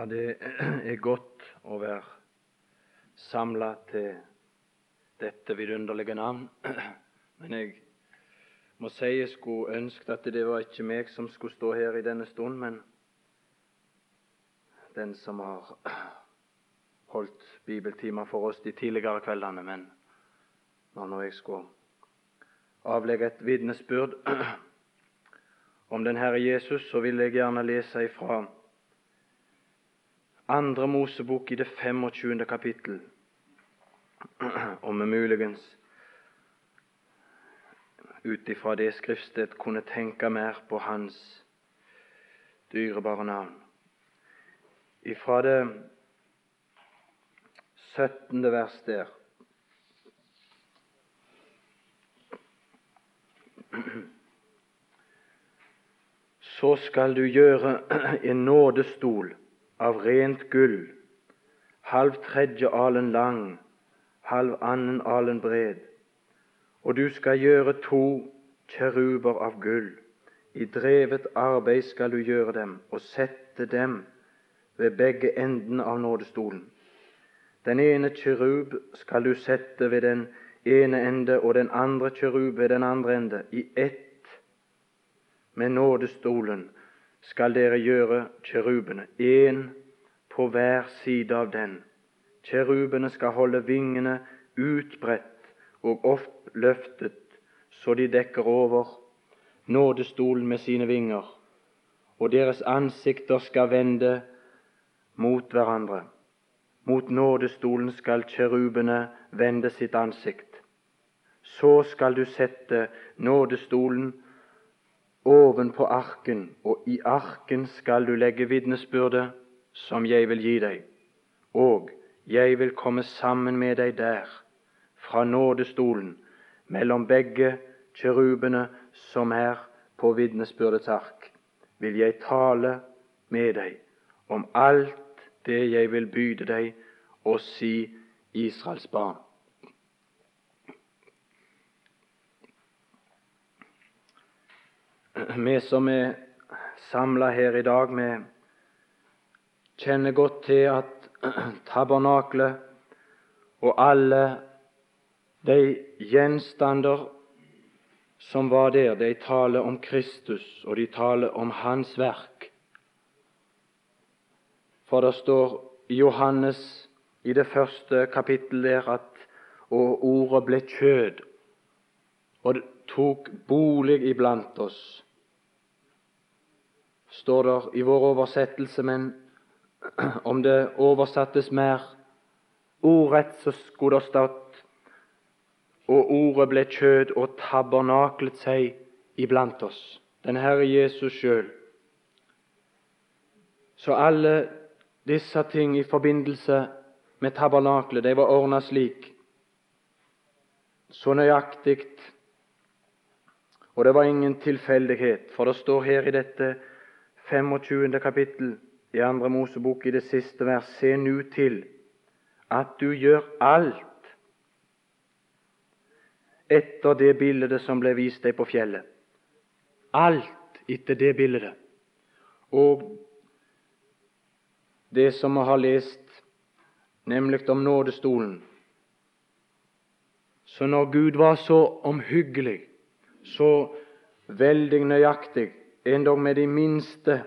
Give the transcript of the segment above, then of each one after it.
Ja, det er godt å være samla til dette vidunderlige navn. Men jeg må si jeg skulle ønske at det var ikke meg som skulle stå her i denne stund, men den som har holdt bibeltimer for oss de tidligere kveldene. Men når jeg skulle avlegge et vitnesbyrd om den Herre Jesus, så vil jeg gjerne lese ifra andre Mosebok i det 25. kapittel, om vi muligens ut ifra det skriftsted kunne tenke mer på Hans dyrebare navn. Ifra det 17. vers der. Så skal du gjøre en nådestol av rent gull, halv tredje alen lang, halv annen alen bred. Og du skal gjøre to kjeruber av gull. I drevet arbeid skal du gjøre dem og sette dem ved begge endene av nådestolen. Den ene kjerub skal du sette ved den ene ende og den andre kjerub ved den andre ende. I ett med nådestolen skal dere gjøre kjerubene, én på hver side av den. Kjerubene skal holde vingene utbredt og oppløftet så de dekker over nådestolen med sine vinger, og deres ansikter skal vende mot hverandre. Mot nådestolen skal kjerubene vende sitt ansikt. Så skal du sette nådestolen ovenpå arken, og i arken skal du legge vitnesbyrdet som jeg vil gi deg, og jeg vil komme sammen med deg der, fra nådestolen, mellom begge kjerubene som er på vitnesbyrdets ark, vil jeg tale med deg om alt det jeg vil byde deg å si Israels barn. Vi som er samla her i dag, vi kjenner godt til at tabernaklet og alle de gjenstander som var der, de taler om Kristus, og de taler om Hans verk. For det står Johannes i det første kapittel der at og ordet ble kjød og tok bolig iblant oss står det i vår oversettelse, men om det oversattes mer ordrett, så skulle det stått og ordet ble kjød og tabernaklet seg iblant oss. Den Herre Jesus sjøl. Så alle disse ting i forbindelse med tabernaklet, de var ordna slik, så nøyaktig, og det var ingen tilfeldighet, for det står her i dette 25. kapittel i andre Mosebok i det siste vers. Se nu til at du gjør alt etter det bildet som ble vist deg på fjellet. Alt etter det bildet. Og det som vi har lest, nemlig om nådestolen. Så når Gud var så omhyggelig, så veldig nøyaktig, endog med de minste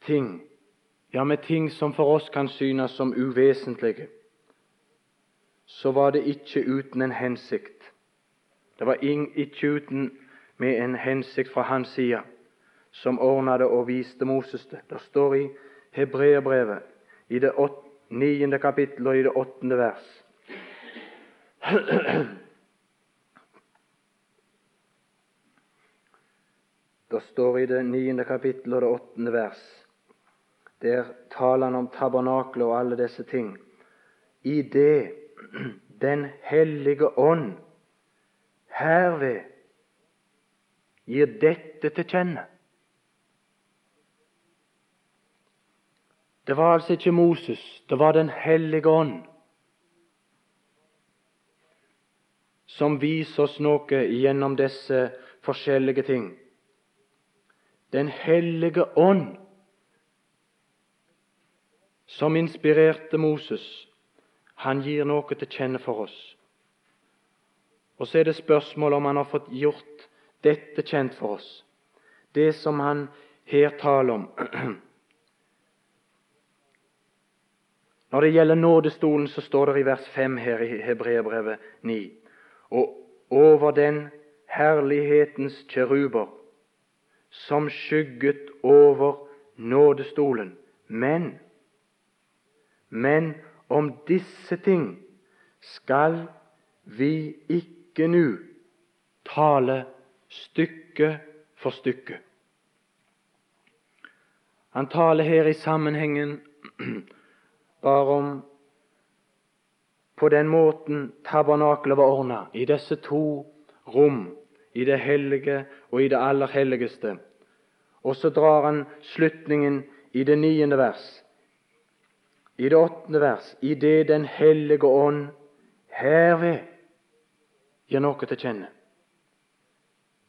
ting, ja, med ting som for oss kan synes som uvesentlige, så var det ikke uten en hensikt. Det var ikke uten med en hensikt fra hans side, som ordna det og viste Moses det. Det står i Hebreerbrevet, i det niende kapittel og i det åttende vers. Det står i det niende kapittel og det åttende vers. Der taler han om tabernaklet og alle disse ting. I det Den hellige ånd herved gir dette til kjenne. Det var altså ikke Moses, det var Den hellige ånd som viser oss noe gjennom disse forskjellige ting. Den hellige ånd som inspirerte Moses, han gir noe til kjenne for oss. Og så er det spørsmål om han har fått gjort dette kjent for oss. Det som han her taler om. Når det gjelder nådestolen, så står det i vers 5 her i Hebreerbrevet 9 Og over den herlighetens kjeruber som skygget over nådestolen. Men men om disse ting skal vi ikke nu tale stykke for stykke. Han taler her i sammenhengen bare om på den måten tabernaklet var ordna, i disse to rom, i det hellige og i det aller helligste. Og så drar han slutningen i det niende vers. I det åttende vers i det Den hellige ånd herved gir noe til kjenne,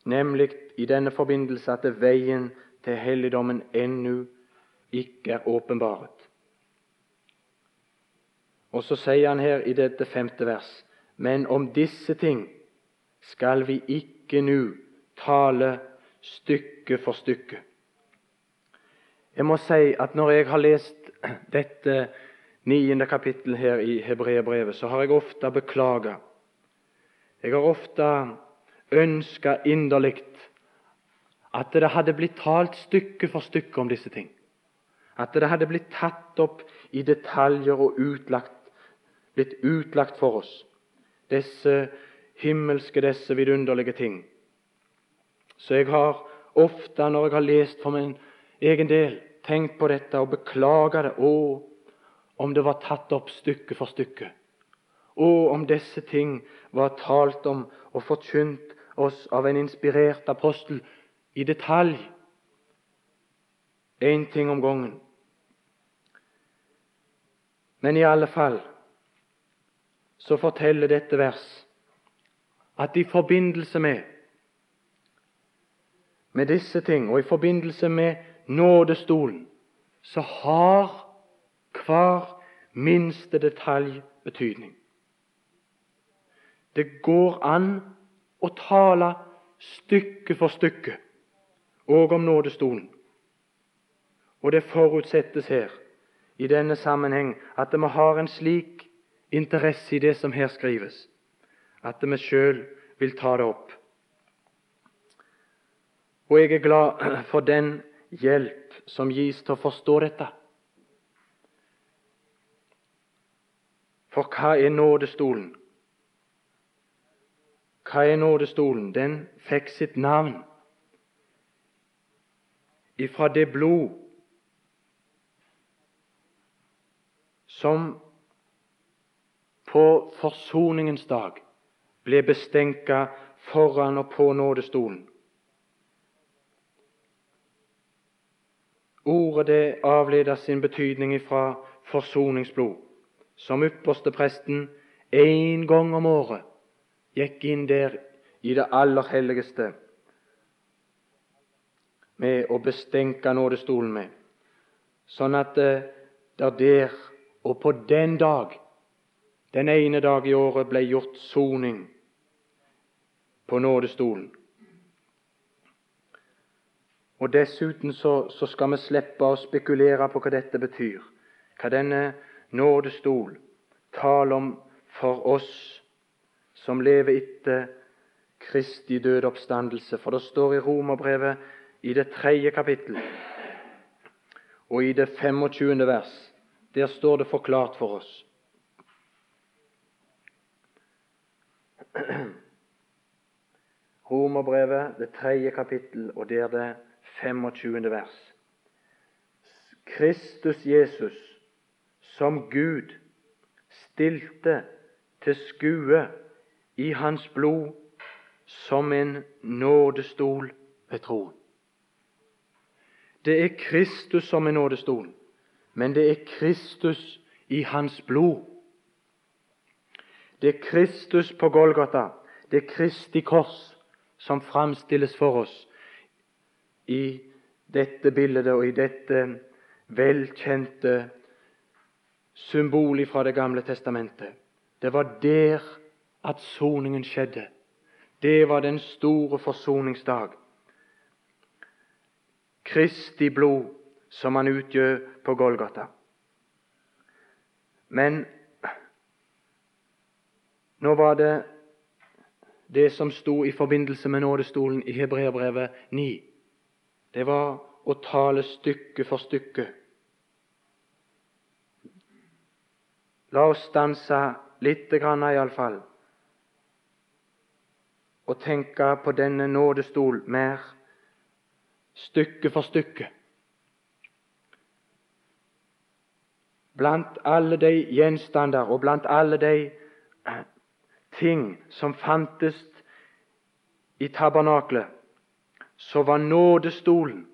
nemlig i denne forbindelse at veien til helligdommen ennå ikke er åpenbaret. Og så sier han her i dette femte vers Men om disse ting skal vi ikke nå tale stykke for stykke. Jeg må si at når jeg har lest dette niende kapittel her i Hebreerbrevet, så har jeg ofte beklaga. Jeg har ofte ønska inderlig at det hadde blitt talt stykke for stykke om disse ting. At det hadde blitt tatt opp i detaljer og utlagt, blitt utlagt for oss. Disse himmelske, disse vidunderlige ting. Så jeg har ofte, når jeg har lest for min egen del, tenkt på dette og beklaga det. Å, om det var tatt opp stykke for stykke. Å, om disse ting var talt om og forkynt oss av en inspirert apostel i detalj. Én ting om gangen. Men i alle fall så forteller dette vers at i forbindelse med med disse ting, og i forbindelse med nådestolen, så har hver minste detalj betydning. Det går an å tale stykke for stykke og om nådestolen. Og det forutsettes her i denne sammenheng at vi har en slik interesse i det som her skrives, at vi sjøl vil ta det opp. Og jeg er glad for den hjelp som gis til å forstå dette. For hva er nådestolen? Hva er nådestolen? Den fikk sitt navn ifra det blod som på forsoningens dag ble bestenka foran og på nådestolen. Ordet det avleder sin betydning ifra forsoningsblod, som ypperste presten én gang om året gikk inn der i det aller helligste med å bestenke nådestolen med, sånn at det der og på den dag, den ene dag i året, ble gjort soning på nådestolen. Og Dessuten så, så, skal vi slippe å spekulere på hva dette betyr, hva denne nådestol taler om for oss som lever etter Kristi døde oppstandelse. For det står i Romerbrevet i det tredje kapittel og i det 25. vers der står det forklart for oss. Romerbrevet, det tredje kapittel, og der det 25. vers. Kristus Jesus, som Gud stilte til skue i hans blod som en nådestol ved troen. Det er Kristus som er nådestolen men det er Kristus i hans blod. Det er Kristus på Golgata, det er Kristi kors, som framstilles for oss i dette bildet og i dette velkjente symbolet fra Det gamle testamentet. Det var der at soningen skjedde. Det var den store forsoningsdag. Kristi blod som han utgjør på Golgata. Men nå var det det som sto i forbindelse med nådestolen i Hebreabrevet 9. Det var å tale stykke for stykke. La oss stanse lite grann iallfall og tenke på denne nådestol mer stykke for stykke. Blant alle de gjenstander og blant alle de ting som fantes i tabernaklet, så var nådestolen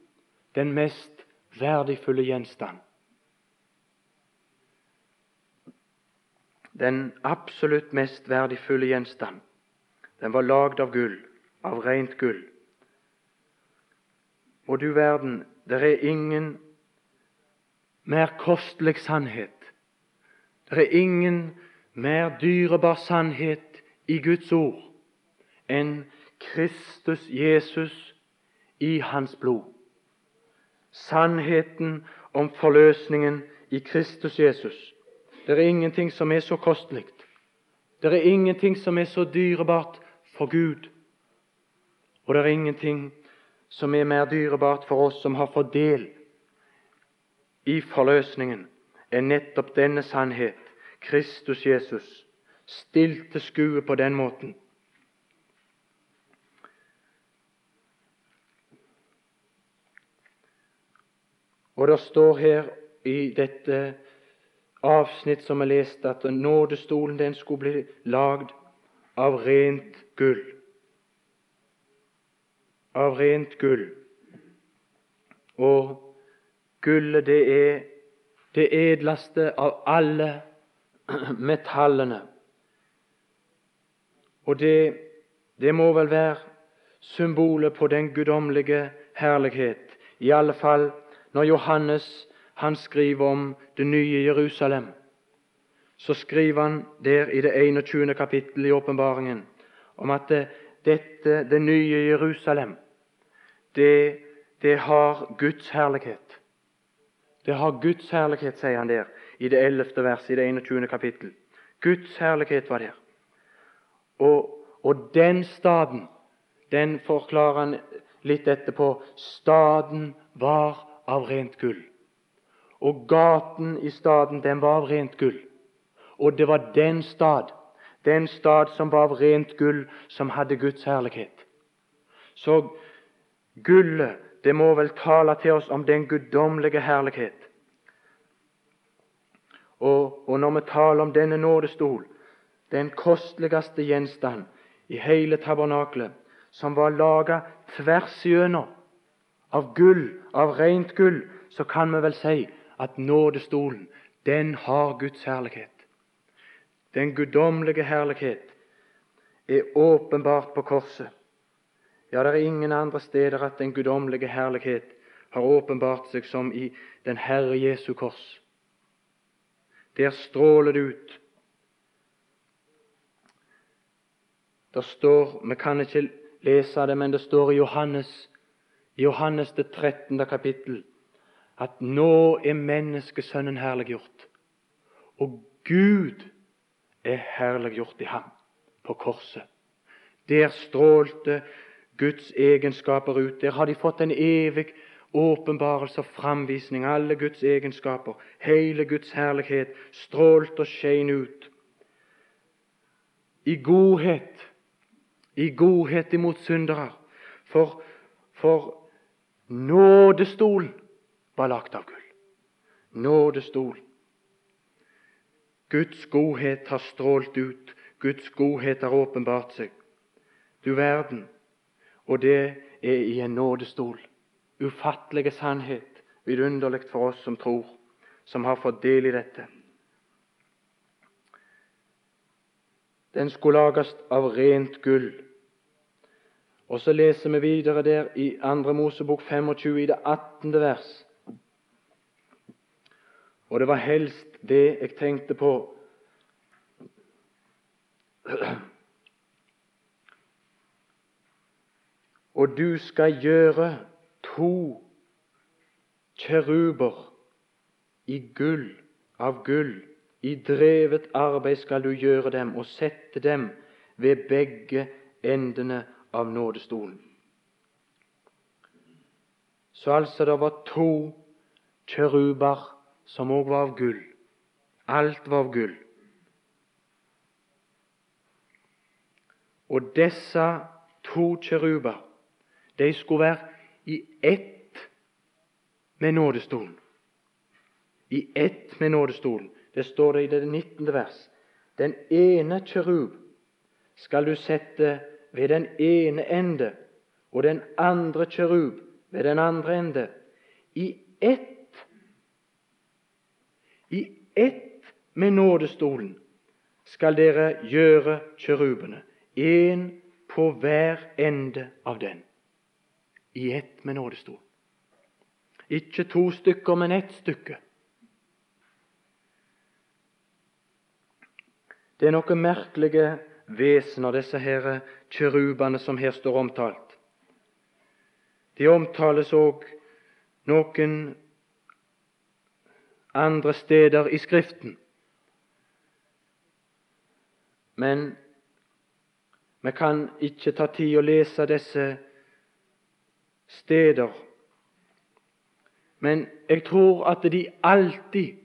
den mest verdifulle gjenstand. Den absolutt mest verdifulle gjenstand. Den var lagd av gull, av rent gull. Og du verden, det er ingen mer kostelig sannhet. Det er ingen mer dyrebar sannhet i Guds ord enn Kristus Jesus i Hans blod. Sannheten om forløsningen i Kristus Jesus. Det er ingenting som er så kostelig. Det er ingenting som er så dyrebart for Gud. Og det er ingenting som er mer dyrebart for oss som har fått del i forløsningen, enn nettopp denne sannhet, Kristus Jesus, stilt til skue på den måten. Og det står her i dette avsnitt som er lest, at nådestolen den skulle bli lagd av rent gull. Av rent gull. Og gullet, det er det edleste av alle metallene. Og det, det må vel være symbolet på den guddommelige herlighet. I alle fall når Johannes han skriver om det nye Jerusalem, så skriver han der i det 21. kapittel i åpenbaringen om at det, dette, det nye Jerusalem, det, det har Guds herlighet. Det har Guds herlighet, sier han der i det 11. verset i det 21. kapittel. Guds herlighet var der. Og, og den staden, den forklarer han litt etterpå. Staden var av rent gull. Og gaten i staden, den var av rent gull. Og det var den stad, den stad som var av rent gull, som hadde Guds herlighet. Så gullet, det må vel tale til oss om den guddommelige herlighet. Og, og, når vi taler om denne nådestol, den kosteligste gjenstand i hele tabernaklet, som var laga tvers igjennom av gull, av rent gull, så kan vi vel si at nådestolen, den har Guds herlighet. Den guddommelige herlighet er åpenbart på korset. Ja, det er ingen andre steder at den guddommelige herlighet har åpenbart seg som i den Herre Jesu kors. Der stråler det ut. Det står Vi kan ikke lese det, men det står i Johannes Johannes det 13. kapittel at nå er menneskesønnen herliggjort. Og Gud er herliggjort i ham på korset. Der strålte Guds egenskaper ut. Der har de fått en evig åpenbarelse og framvisning. Alle Guds egenskaper, hele Guds herlighet, strålte og skein ut. I godhet, i godhet imot syndere. For, for Nådestolen var lagt av gull. Nådestol. Guds godhet har strålt ut. Guds godhet har åpenbart seg. Du verden. Og det er i en nådestol. Ufattelige sannhet. Vidunderlig for oss som tror, som har fått del i dette. Den skulle lages av rent gull. Og så leser vi videre der i 2. Mosebok 25, i det 18. vers. Og det var helst det jeg tenkte på. Og du skal gjøre to kjeruber i gull, av gull. I drevet arbeid skal du gjøre dem og sette dem ved begge endene av nådestolen. Så altså det var to kjeruber som òg var av gull. Alt var av gull. Og disse to kjeruber, de skulle være i ett med nådestolen. I ett med nådestolen. Det står det i det 19. vers. Den ene kjerub skal du sette ved den ene ende, og den andre kjerub ved den andre ende. I ett I ett med nådestolen skal dere gjøre kjerubene, én på hver ende av den. I ett med nådestolen. Ikke to stykker, men ett stykke. Det er noen merkelige vesener, disse her kjerubene som her står omtalt. De omtales òg noen andre steder i Skriften. Men vi kan ikke ta tid å lese disse steder. Men jeg tror at de alltid,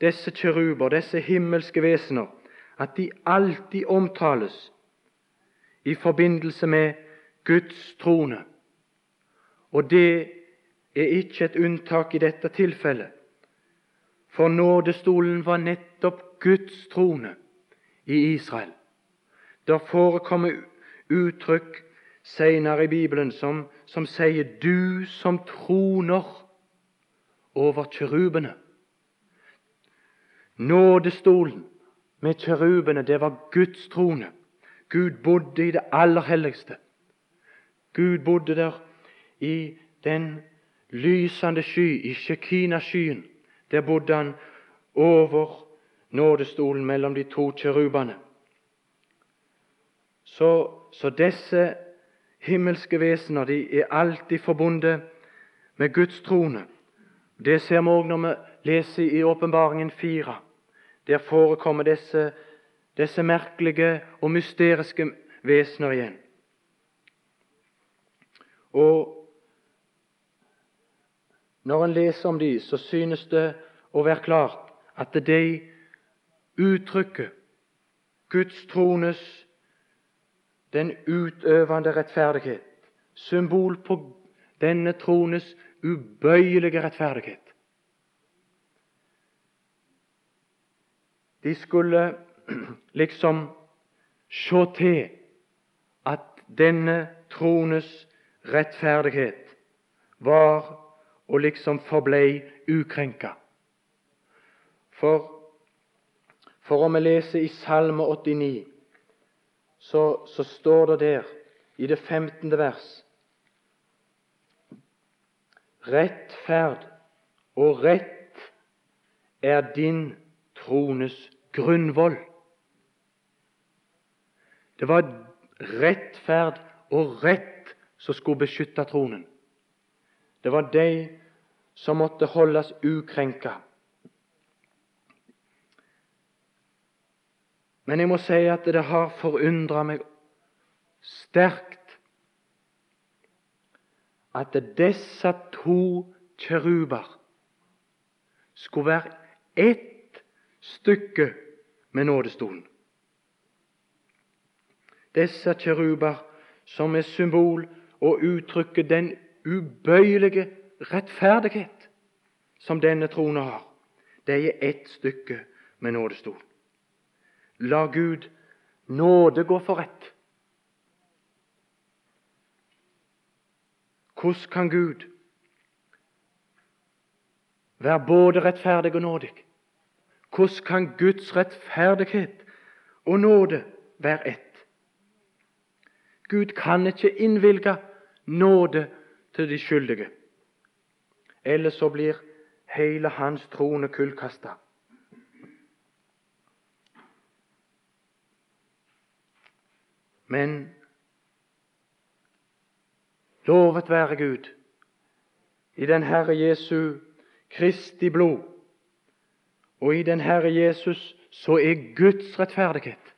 disse kjeruber, disse himmelske vesener, at de alltid omtales i forbindelse med Guds trone. Og det er ikke et unntak i dette tilfellet. For nådestolen var nettopp Guds trone i Israel. Det forekommer uttrykk senere i Bibelen som, som sier 'du som troner over kjerubene'. Nådestolen med kjerubene, det var Guds trone. Gud bodde i det aller helligste. Gud bodde der i den lysende sky, i Shekina-skyen. Der bodde han over nådestolen mellom de to kjerubene. Så, så disse himmelske vesener de er alltid forbundet med Guds trone. Det ser vi òg når vi leser i Åpenbaringen 4. Der forekommer disse, disse merkelige og mysteriske vesener igjen. Og Når en leser om de, så synes det å være klart at de uttrykker Guds trones den utøvende rettferdighet, symbol på denne trones ubøyelige rettferdighet. De skulle liksom se til at denne trones rettferdighet var og liksom forblei ukrenka. For, for om vi leser i Salme 89, så, så står det der i det 15. vers Rettferd og rett er din trones grunnvoll. Det var rettferd og rett som skulle beskytte tronen. Det var de som måtte holdes ukrenka. Men jeg må si at det har forundra meg sterkt at disse to kjeruber skulle være ett stykke med nådestolen. Disse kjeruber som er symbol og uttrykker den ubøyelige rettferdighet som denne tronen har, de er ett stykke med nådestol. La Gud nåde gå for rett. Hvordan kan Gud være både rettferdig og nådig? Hvordan kan Guds rettferdighet og nåde være ett? Gud kan ikke innvilge nåde til de skyldige. Ellers så blir hele hans trone kullkasta. Men lovet være Gud, i den Herre Jesu Kristi blod, og i den Herre Jesus så er Guds rettferdighet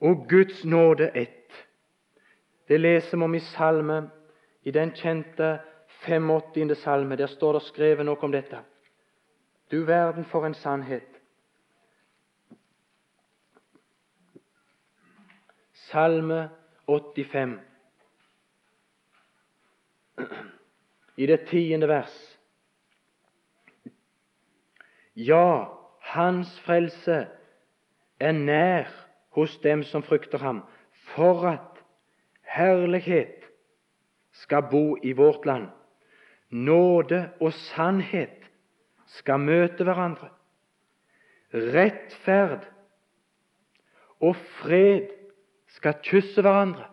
og Guds nåde ett. Det leser vi om i salme, i den kjente 85. salme. Der står det skrevet noe om dette. Du verden for en sannhet. Salme 85, i det tiende vers. Ja, hans frelse er nær hos dem som frykter ham, for at herlighet skal bo i vårt land. Nåde og sannhet skal møte hverandre. Rettferd og fred skal kysse hverandre.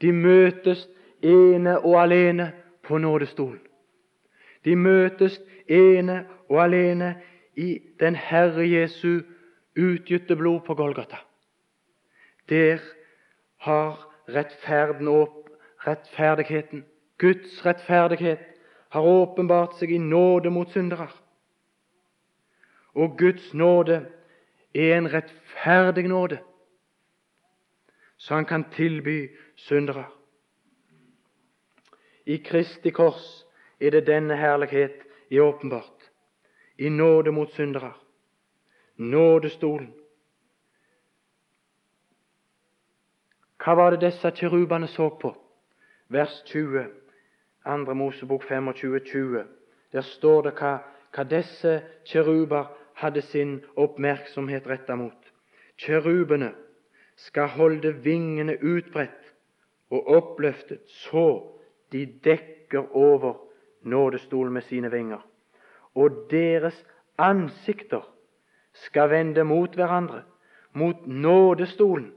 De møtes ene og alene på nådestolen. De møtes ene og alene i den Herre Jesu utgytte blod på Golgata. Der har rettferden opp, rettferdigheten, Guds rettferdighet, har åpenbart seg i nåde mot syndere. Og Guds nåde er en rettferdig nåde så han kan tilby syndere. I Kristi kors er det denne herlighet er åpenbart, i nåde mot syndere. Nådestolen. Hva var det disse kirubene så på? Vers 20, 2. Mosebok 25, 20. Der står det hva, hva disse kiruber hadde sin oppmerksomhet retta mot. Kirubene skal holde vingene utbredt og oppløftet, så de dekker over nådestolen med sine vinger. Og deres ansikter skal vende mot hverandre. Mot nådestolen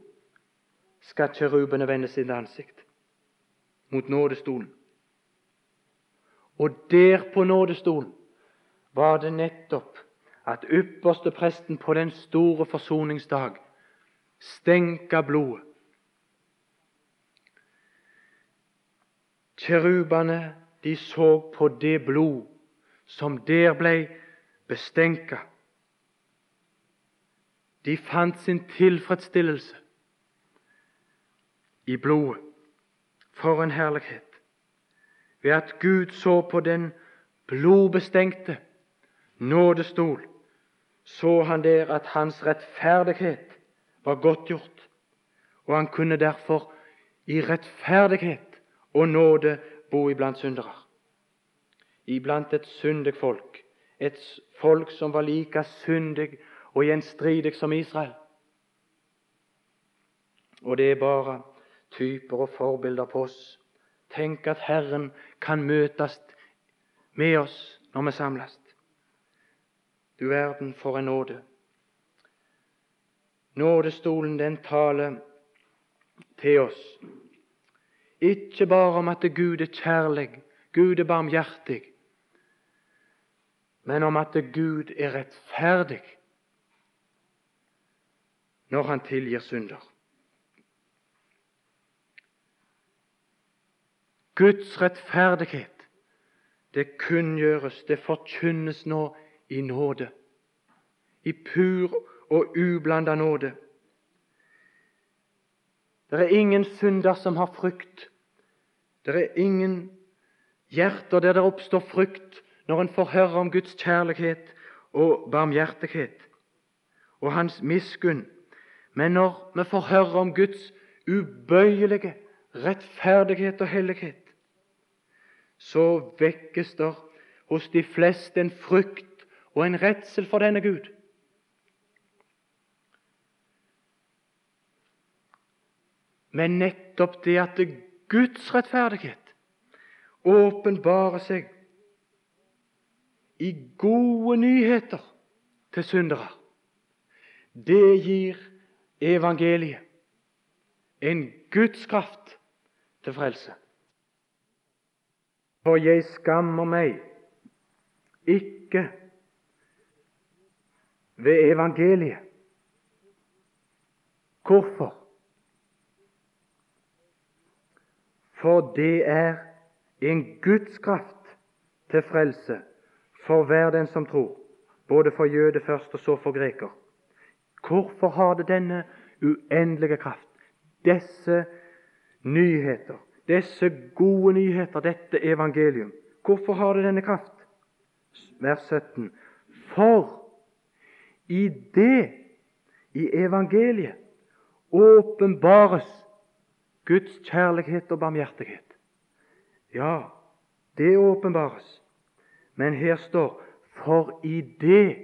skal kjerubene vende sitt ansikt. Mot nådestolen. Og der på nådestolen var det nettopp at ypperste presten på den store forsoningsdag stenka blodet. Kjerubene de så på det blod som der ble bestenka. De fant sin tilfredsstillelse i blodet. For en herlighet! Ved at Gud så på den blodbestengte nådestol, så han der at hans rettferdighet var godtgjort, og han kunne derfor i rettferdighet og nåde bo iblant syndere. Iblant et syndig folk, et folk som var like syndig og gjenstridig som Israel. Og det er bare typer og forbilder på oss. Tenk at Herren kan møtes med oss når vi samles. Du verden for en nåde. Nådestolen den taler til oss ikke bare om at Gud er kjærlig, Gud er barmhjertig, men om at Gud er rettferdig når Han tilgir synder. Guds rettferdighet, det kunngjøres, det forkynnes nå i nåde, i pur og ublanda nåde. Det er ingen synder som har frykt. Det er ingen hjerter der det oppstår frykt når en får høre om Guds kjærlighet og barmhjertighet og Hans miskunn. Men når vi får høre om Guds ubøyelige rettferdighet og hellighet, så vekkes det hos de fleste en frykt og en redsel for denne Gud. Men nettopp det at Guds rettferdighet åpenbarer seg i gode nyheter til syndere, det gir evangeliet en Guds kraft til frelse. For jeg skammer meg ikke ved evangeliet. Hvorfor? For det er en Guds kraft til frelse for hver den som tror, både for jøde først og så for greker. Hvorfor har det denne uendelige kraft? Disse nyheter, disse gode nyheter, dette evangelium. Hvorfor har det denne kraft? Vers 17. For i det, i evangeliet, åpenbares Guds kjærlighet og barmhjertighet. Ja, det åpenbares. Men her står for i det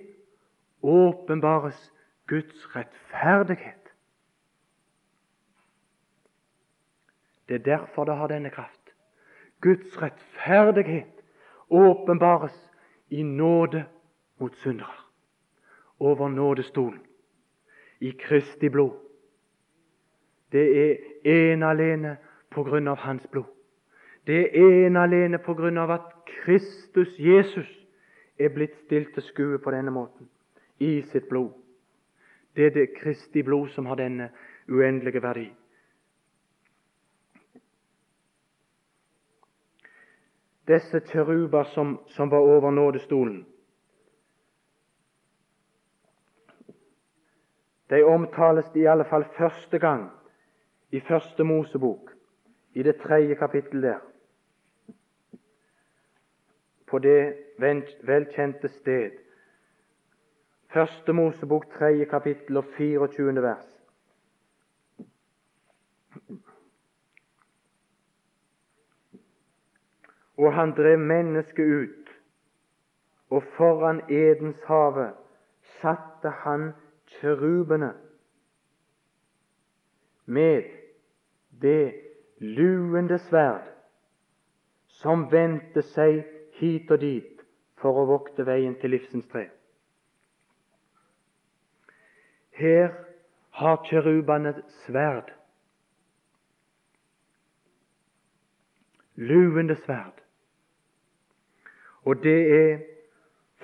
åpenbares Guds rettferdighet. Det er derfor det har denne kraft. Guds rettferdighet åpenbares i nåde mot syndere. Over nådestolen. I Kristi blod. Det er en alene på grunn av Hans blod. Det er en alene på grunn av at Kristus Jesus er blitt stilt til skue på denne måten i sitt blod. Det er det Kristi blod som har denne uendelige verdi. Disse kjeruber som, som var over nådestolen, de omtales i alle fall første gang i Første Mosebok, i det tredje kapittel der, på det velkjente sted. Første Mosebok, tredje kapittel og 24. vers. Og han drev mennesket ut, og foran Edens hage satte han kjerubene med det luende sverd som vendte seg hit og dit for å vokte veien til livsens tre. Her har kjerubene sverd. Luende sverd. Og det er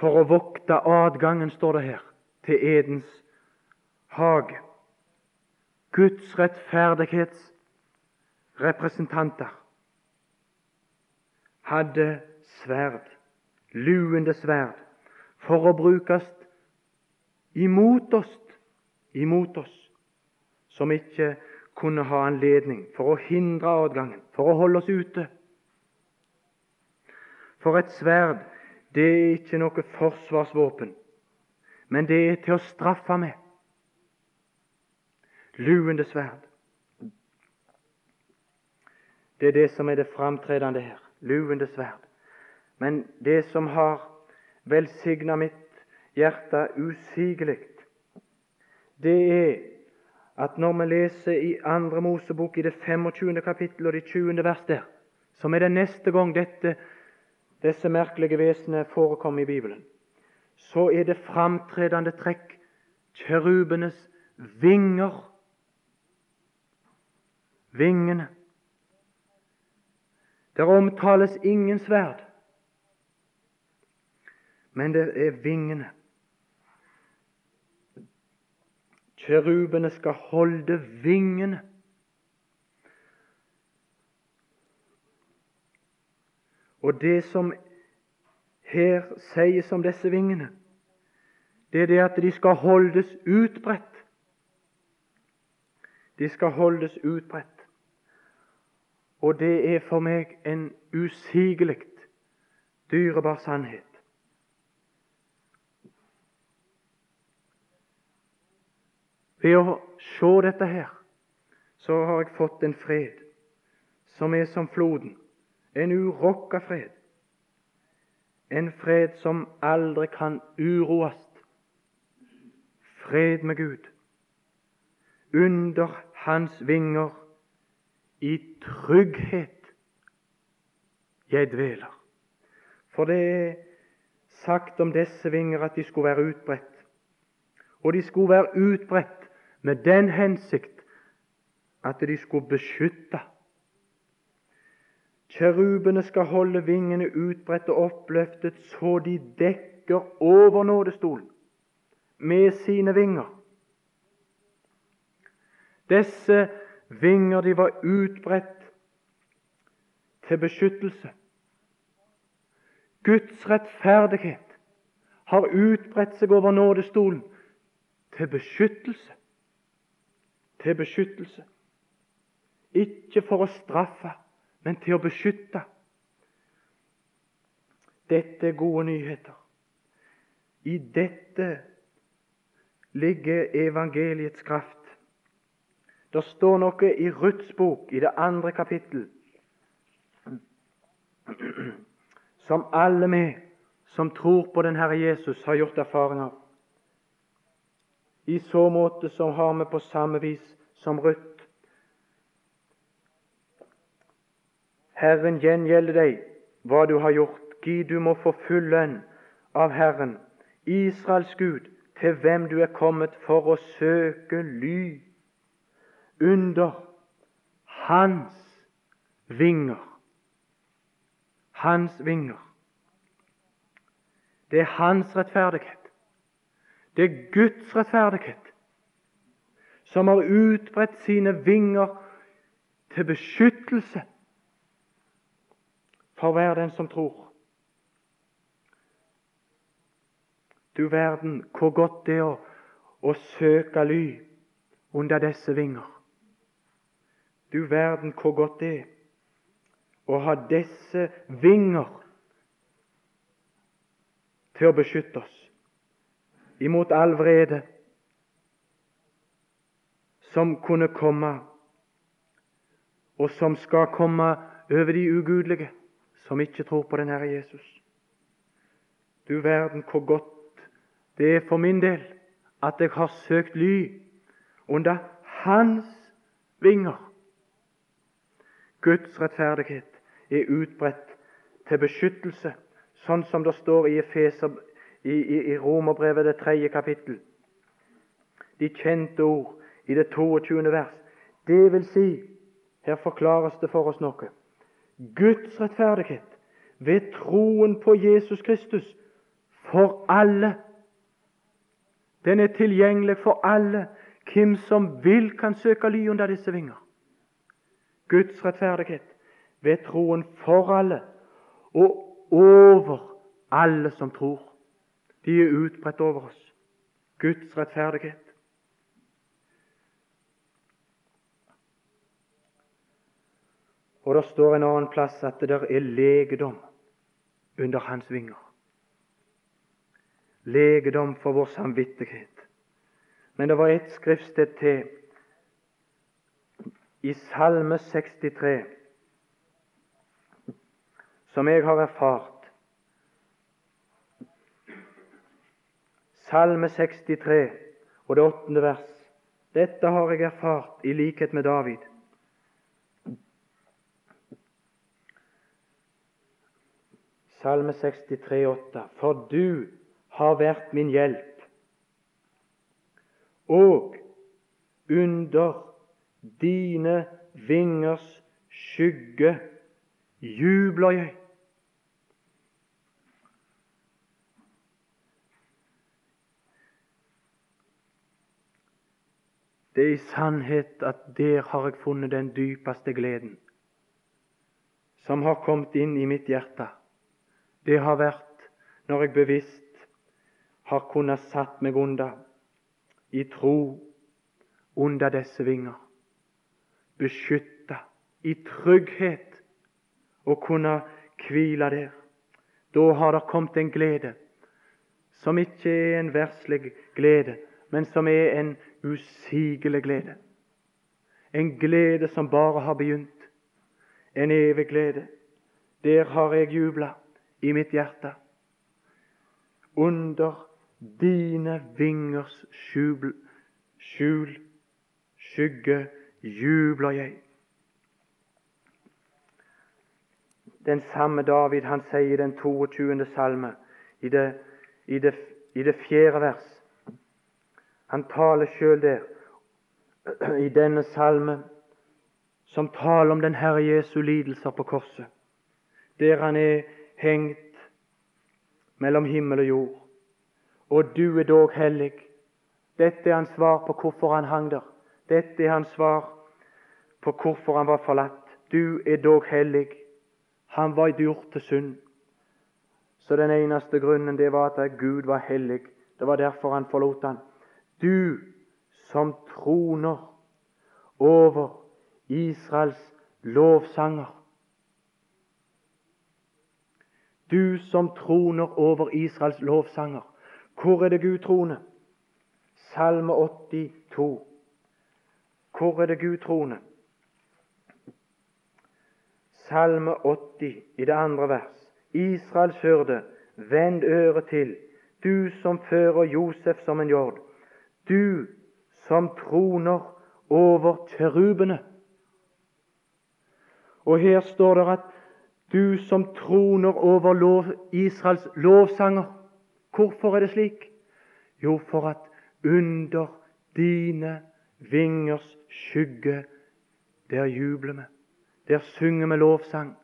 for å vokte adgangen, står det her, til Edens hage. Guds rettferdighetsrepresentanter hadde sverd, luende sverd, for å brukes imot oss, imot oss, som ikke kunne ha anledning, for å hindre adgangen, for å holde oss ute. For et sverd, det er ikke noe forsvarsvåpen, men det er til å straffe med luende sverd. Det er det som er det framtredende her. Luende sverd. Men det som har velsigna mitt hjerte usigelig, det er at når vi leser i Andre Mosebok i det 25. kapittel og det 20. vers der, som er det neste gang dette, disse merkelige vesenene forekommer i Bibelen, så er det framtredende trekk kjerubenes vinger vingene. Der omtales ingen sverd, men det er vingene. Kjerubene skal holde vingene. Og det som her sies om disse vingene, det er det at de skal holdes utbredt. De skal holdes utbredt. Og det er for meg en usigelig dyrebar sannhet. Ved å se dette her, så har jeg fått en fred som er som floden, en urokka fred. En fred som aldri kan uroes. Fred med Gud. Under Hans vinger i trygghet jeg dveler. For det er sagt om disse vinger at de skulle være utbredt. Og de skulle være utbredt med den hensikt at de skulle beskytte. Kjerubene skal holde vingene utbredt og oppløftet så de dekker over nådestolen med sine vinger. Disse vinger de var utbredt til beskyttelse. Guds rettferdighet har utbredt seg over nådestolen til beskyttelse. Til beskyttelse. Ikke for å straffe, men til å beskytte. Dette er gode nyheter. I dette ligger evangeliets kraft. Det står noe i Ruths bok, i det andre kapittel, som alle vi som tror på den Herre Jesus, har gjort erfaring av. I så måte som har vi på samme vis som Ruth Herren gjengjelde deg hva du har gjort. Gi, du må få full lønn av Herren, Israels Gud, til hvem du er kommet for å søke ly under hans vinger. Hans vinger. Det er hans rettferdighet. Det er Guds rettferdighet som har utbredt sine vinger til beskyttelse for hver den som tror. Du verden, hvor godt det er å, å søke ly under disse vinger. Du verden, hvor godt det er å ha disse vinger til å beskytte oss imot all vrede som kunne komme, og som skal komme over de ugudelige som ikke tror på den Herre Jesus. Du verden hvor godt det er for min del at jeg har søkt ly under Hans vinger. Guds rettferdighet er utbredt til beskyttelse, sånn som det står i, Efeser, i, i, i Romerbrevet det tredje kapittel. De kjente ord i det 22. vers. Det vil si, her forklares det for oss noe. Guds rettferdighet ved troen på Jesus Kristus for alle. Den er tilgjengelig for alle. Hvem som vil, kan søke ly under disse vinger. Guds rettferdighet ved troen for alle og over alle som tror. De er utbredt over oss. Guds rettferdighet. Og det står en annen plass at det der er legedom under hans vinger. Legedom for vår samvittighet. Men det var et skriftsted til i Salme 63 som jeg har erfart. Salme 63 og det åttende vers. Dette har jeg erfart i likhet med David. Salme 63, 8. For du har vært min hjelp, og under dine vingers skygge jubler jeg. Det er i sannhet at der har jeg funnet den dypeste gleden som har kommet inn i mitt hjerte det har vært når jeg bevisst har kunnet satt meg under, i tro, under disse vinger. Beskytta i trygghet og kunne hvile der. Da har det kommet en glede som ikke er en verslig glede, men som er en usigelig glede. En glede som bare har begynt. En evig glede. Der har jeg jubla i mitt hjerte. Under dine vingers skjul, skjul skygge jubler jeg. Den samme David han sier i den 22. salme, i det, i det, i det fjerde vers Han taler sjøl der, i denne salme, som taler om den Herre Jesu lidelser på korset. der han er hengt mellom himmel og jord. Og du er dog hellig. Dette er hans svar på hvorfor han hang der. Dette er hans svar på hvorfor han var forlatt. Du er dog hellig. Han var gjort til synd. Så den eneste grunnen det var at Gud var hellig. Det var derfor han forlot han. Du som troner over Israels lovsanger. Du som troner over Israels lovsanger. Hvor er det Gud troner? Salme 82. Hvor er det Gud troner? Salme 80 i det andre vers. Israels hyrde, vend øret til, du som fører Josef som en jord. Du som troner over kjerubene. Og her står det at du som troner over lov, Israels lovsanger. Hvorfor er det slik? Jo, for at under dine vingers skygge, der jubler vi. Der synger vi lovsang.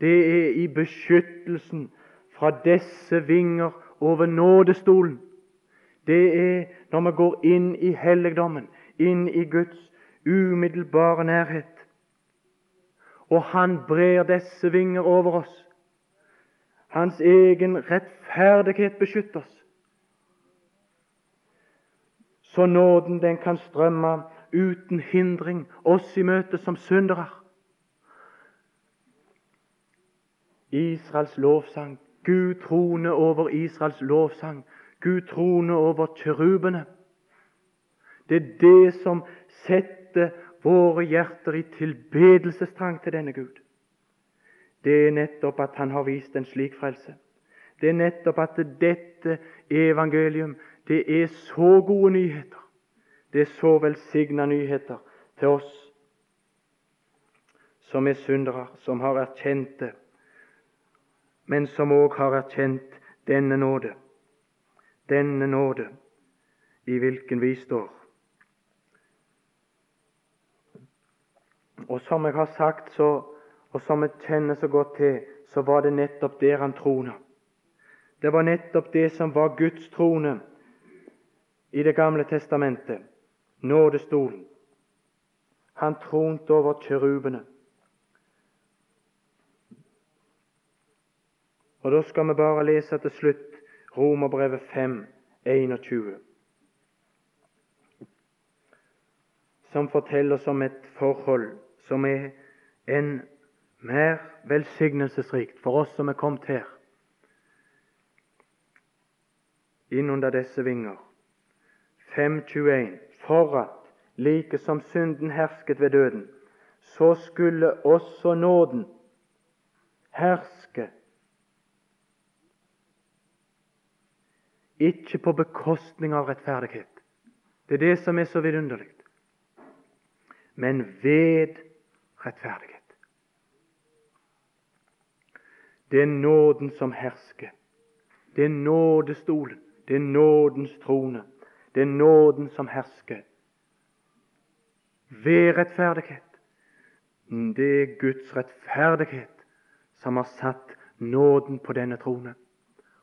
Det er i beskyttelsen fra disse vinger over nådestolen. Det er når vi går inn i helligdommen, inn i Guds umiddelbare nærhet. Og Han brer disse vinger over oss. Hans egen rettferdighet beskytter oss. Så nåden den kan strømme uten hindring oss i møte som syndere. Israels lovsang. Gud trone over Israels lovsang. Gud trone over kirubene. Det er det som setter våre hjerter i tilbedelsestrang til denne Gud det er nettopp at han har vist en slik frelse. Det er nettopp at dette evangelium det er så gode nyheter. Det er så velsigna nyheter til oss som er syndere, som har erkjent det, men som òg har erkjent denne nåde. Denne nåde i hvilken vi står. Og som jeg har sagt, så og som jeg kjenner så godt til, så var det nettopp der han trona. Det var nettopp det som var Guds trone i Det gamle testamentet, nådestolen. Han tronte over kjerubene. Og Da skal vi bare lese til slutt Romerbrevet 5, 21, som forteller oss om et forhold som er en mer velsignelsesrikt for oss som er kommet her, innunder disse vinger. 5.21. For at like som synden hersket ved døden, så skulle også nåden herske. Ikke på bekostning av rettferdighet. Det er det som er så vidunderlig. Men ved rettferdighet. Det er nåden som hersker. Det er nådestolen. Det er nådens trone. Det er nåden som hersker. Ved rettferdighet. Det er Guds rettferdighet som har satt nåden på denne trone.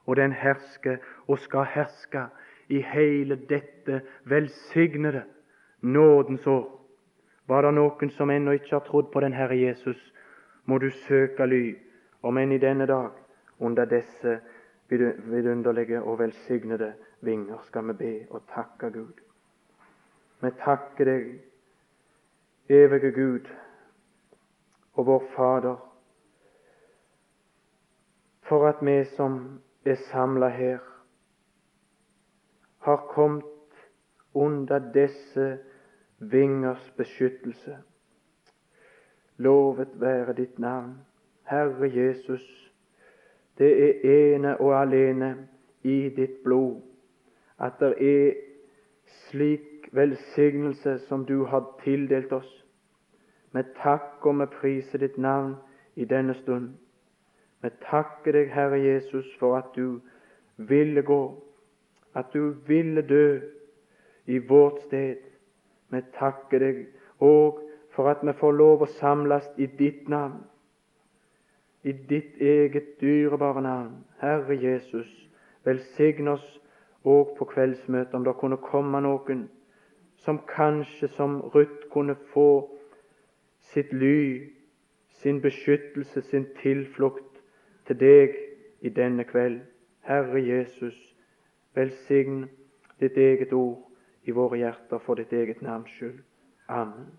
Og den hersker og skal herske i hele dette velsignede nådens år. Var det noen som ennå ikke har trodd på den Herre Jesus, må du søke ly om enn i denne dag under disse vidunderlige og velsignede vinger skal vi be og takke Gud. Vi takker deg, evige Gud og vår Fader, for at vi som er samla her, har kommet under disse vingers beskyttelse. Lovet være ditt navn. Herre Jesus, det er ene og alene i ditt blod at det er slik velsignelse som du har tildelt oss. Med takk og med priser ditt navn i denne stund. Vi takker deg, Herre Jesus, for at du ville gå, at du ville dø i vårt sted. Vi takker deg òg for at vi får lov å samles i ditt navn i ditt eget dyrebare navn. Herre Jesus, velsign oss òg på kveldsmøtet, om det kunne komme noen som kanskje som Ruth kunne få sitt ly, sin beskyttelse, sin tilflukt til deg i denne kveld. Herre Jesus, velsign ditt eget ord i våre hjerter for ditt eget navns skyld. Amen.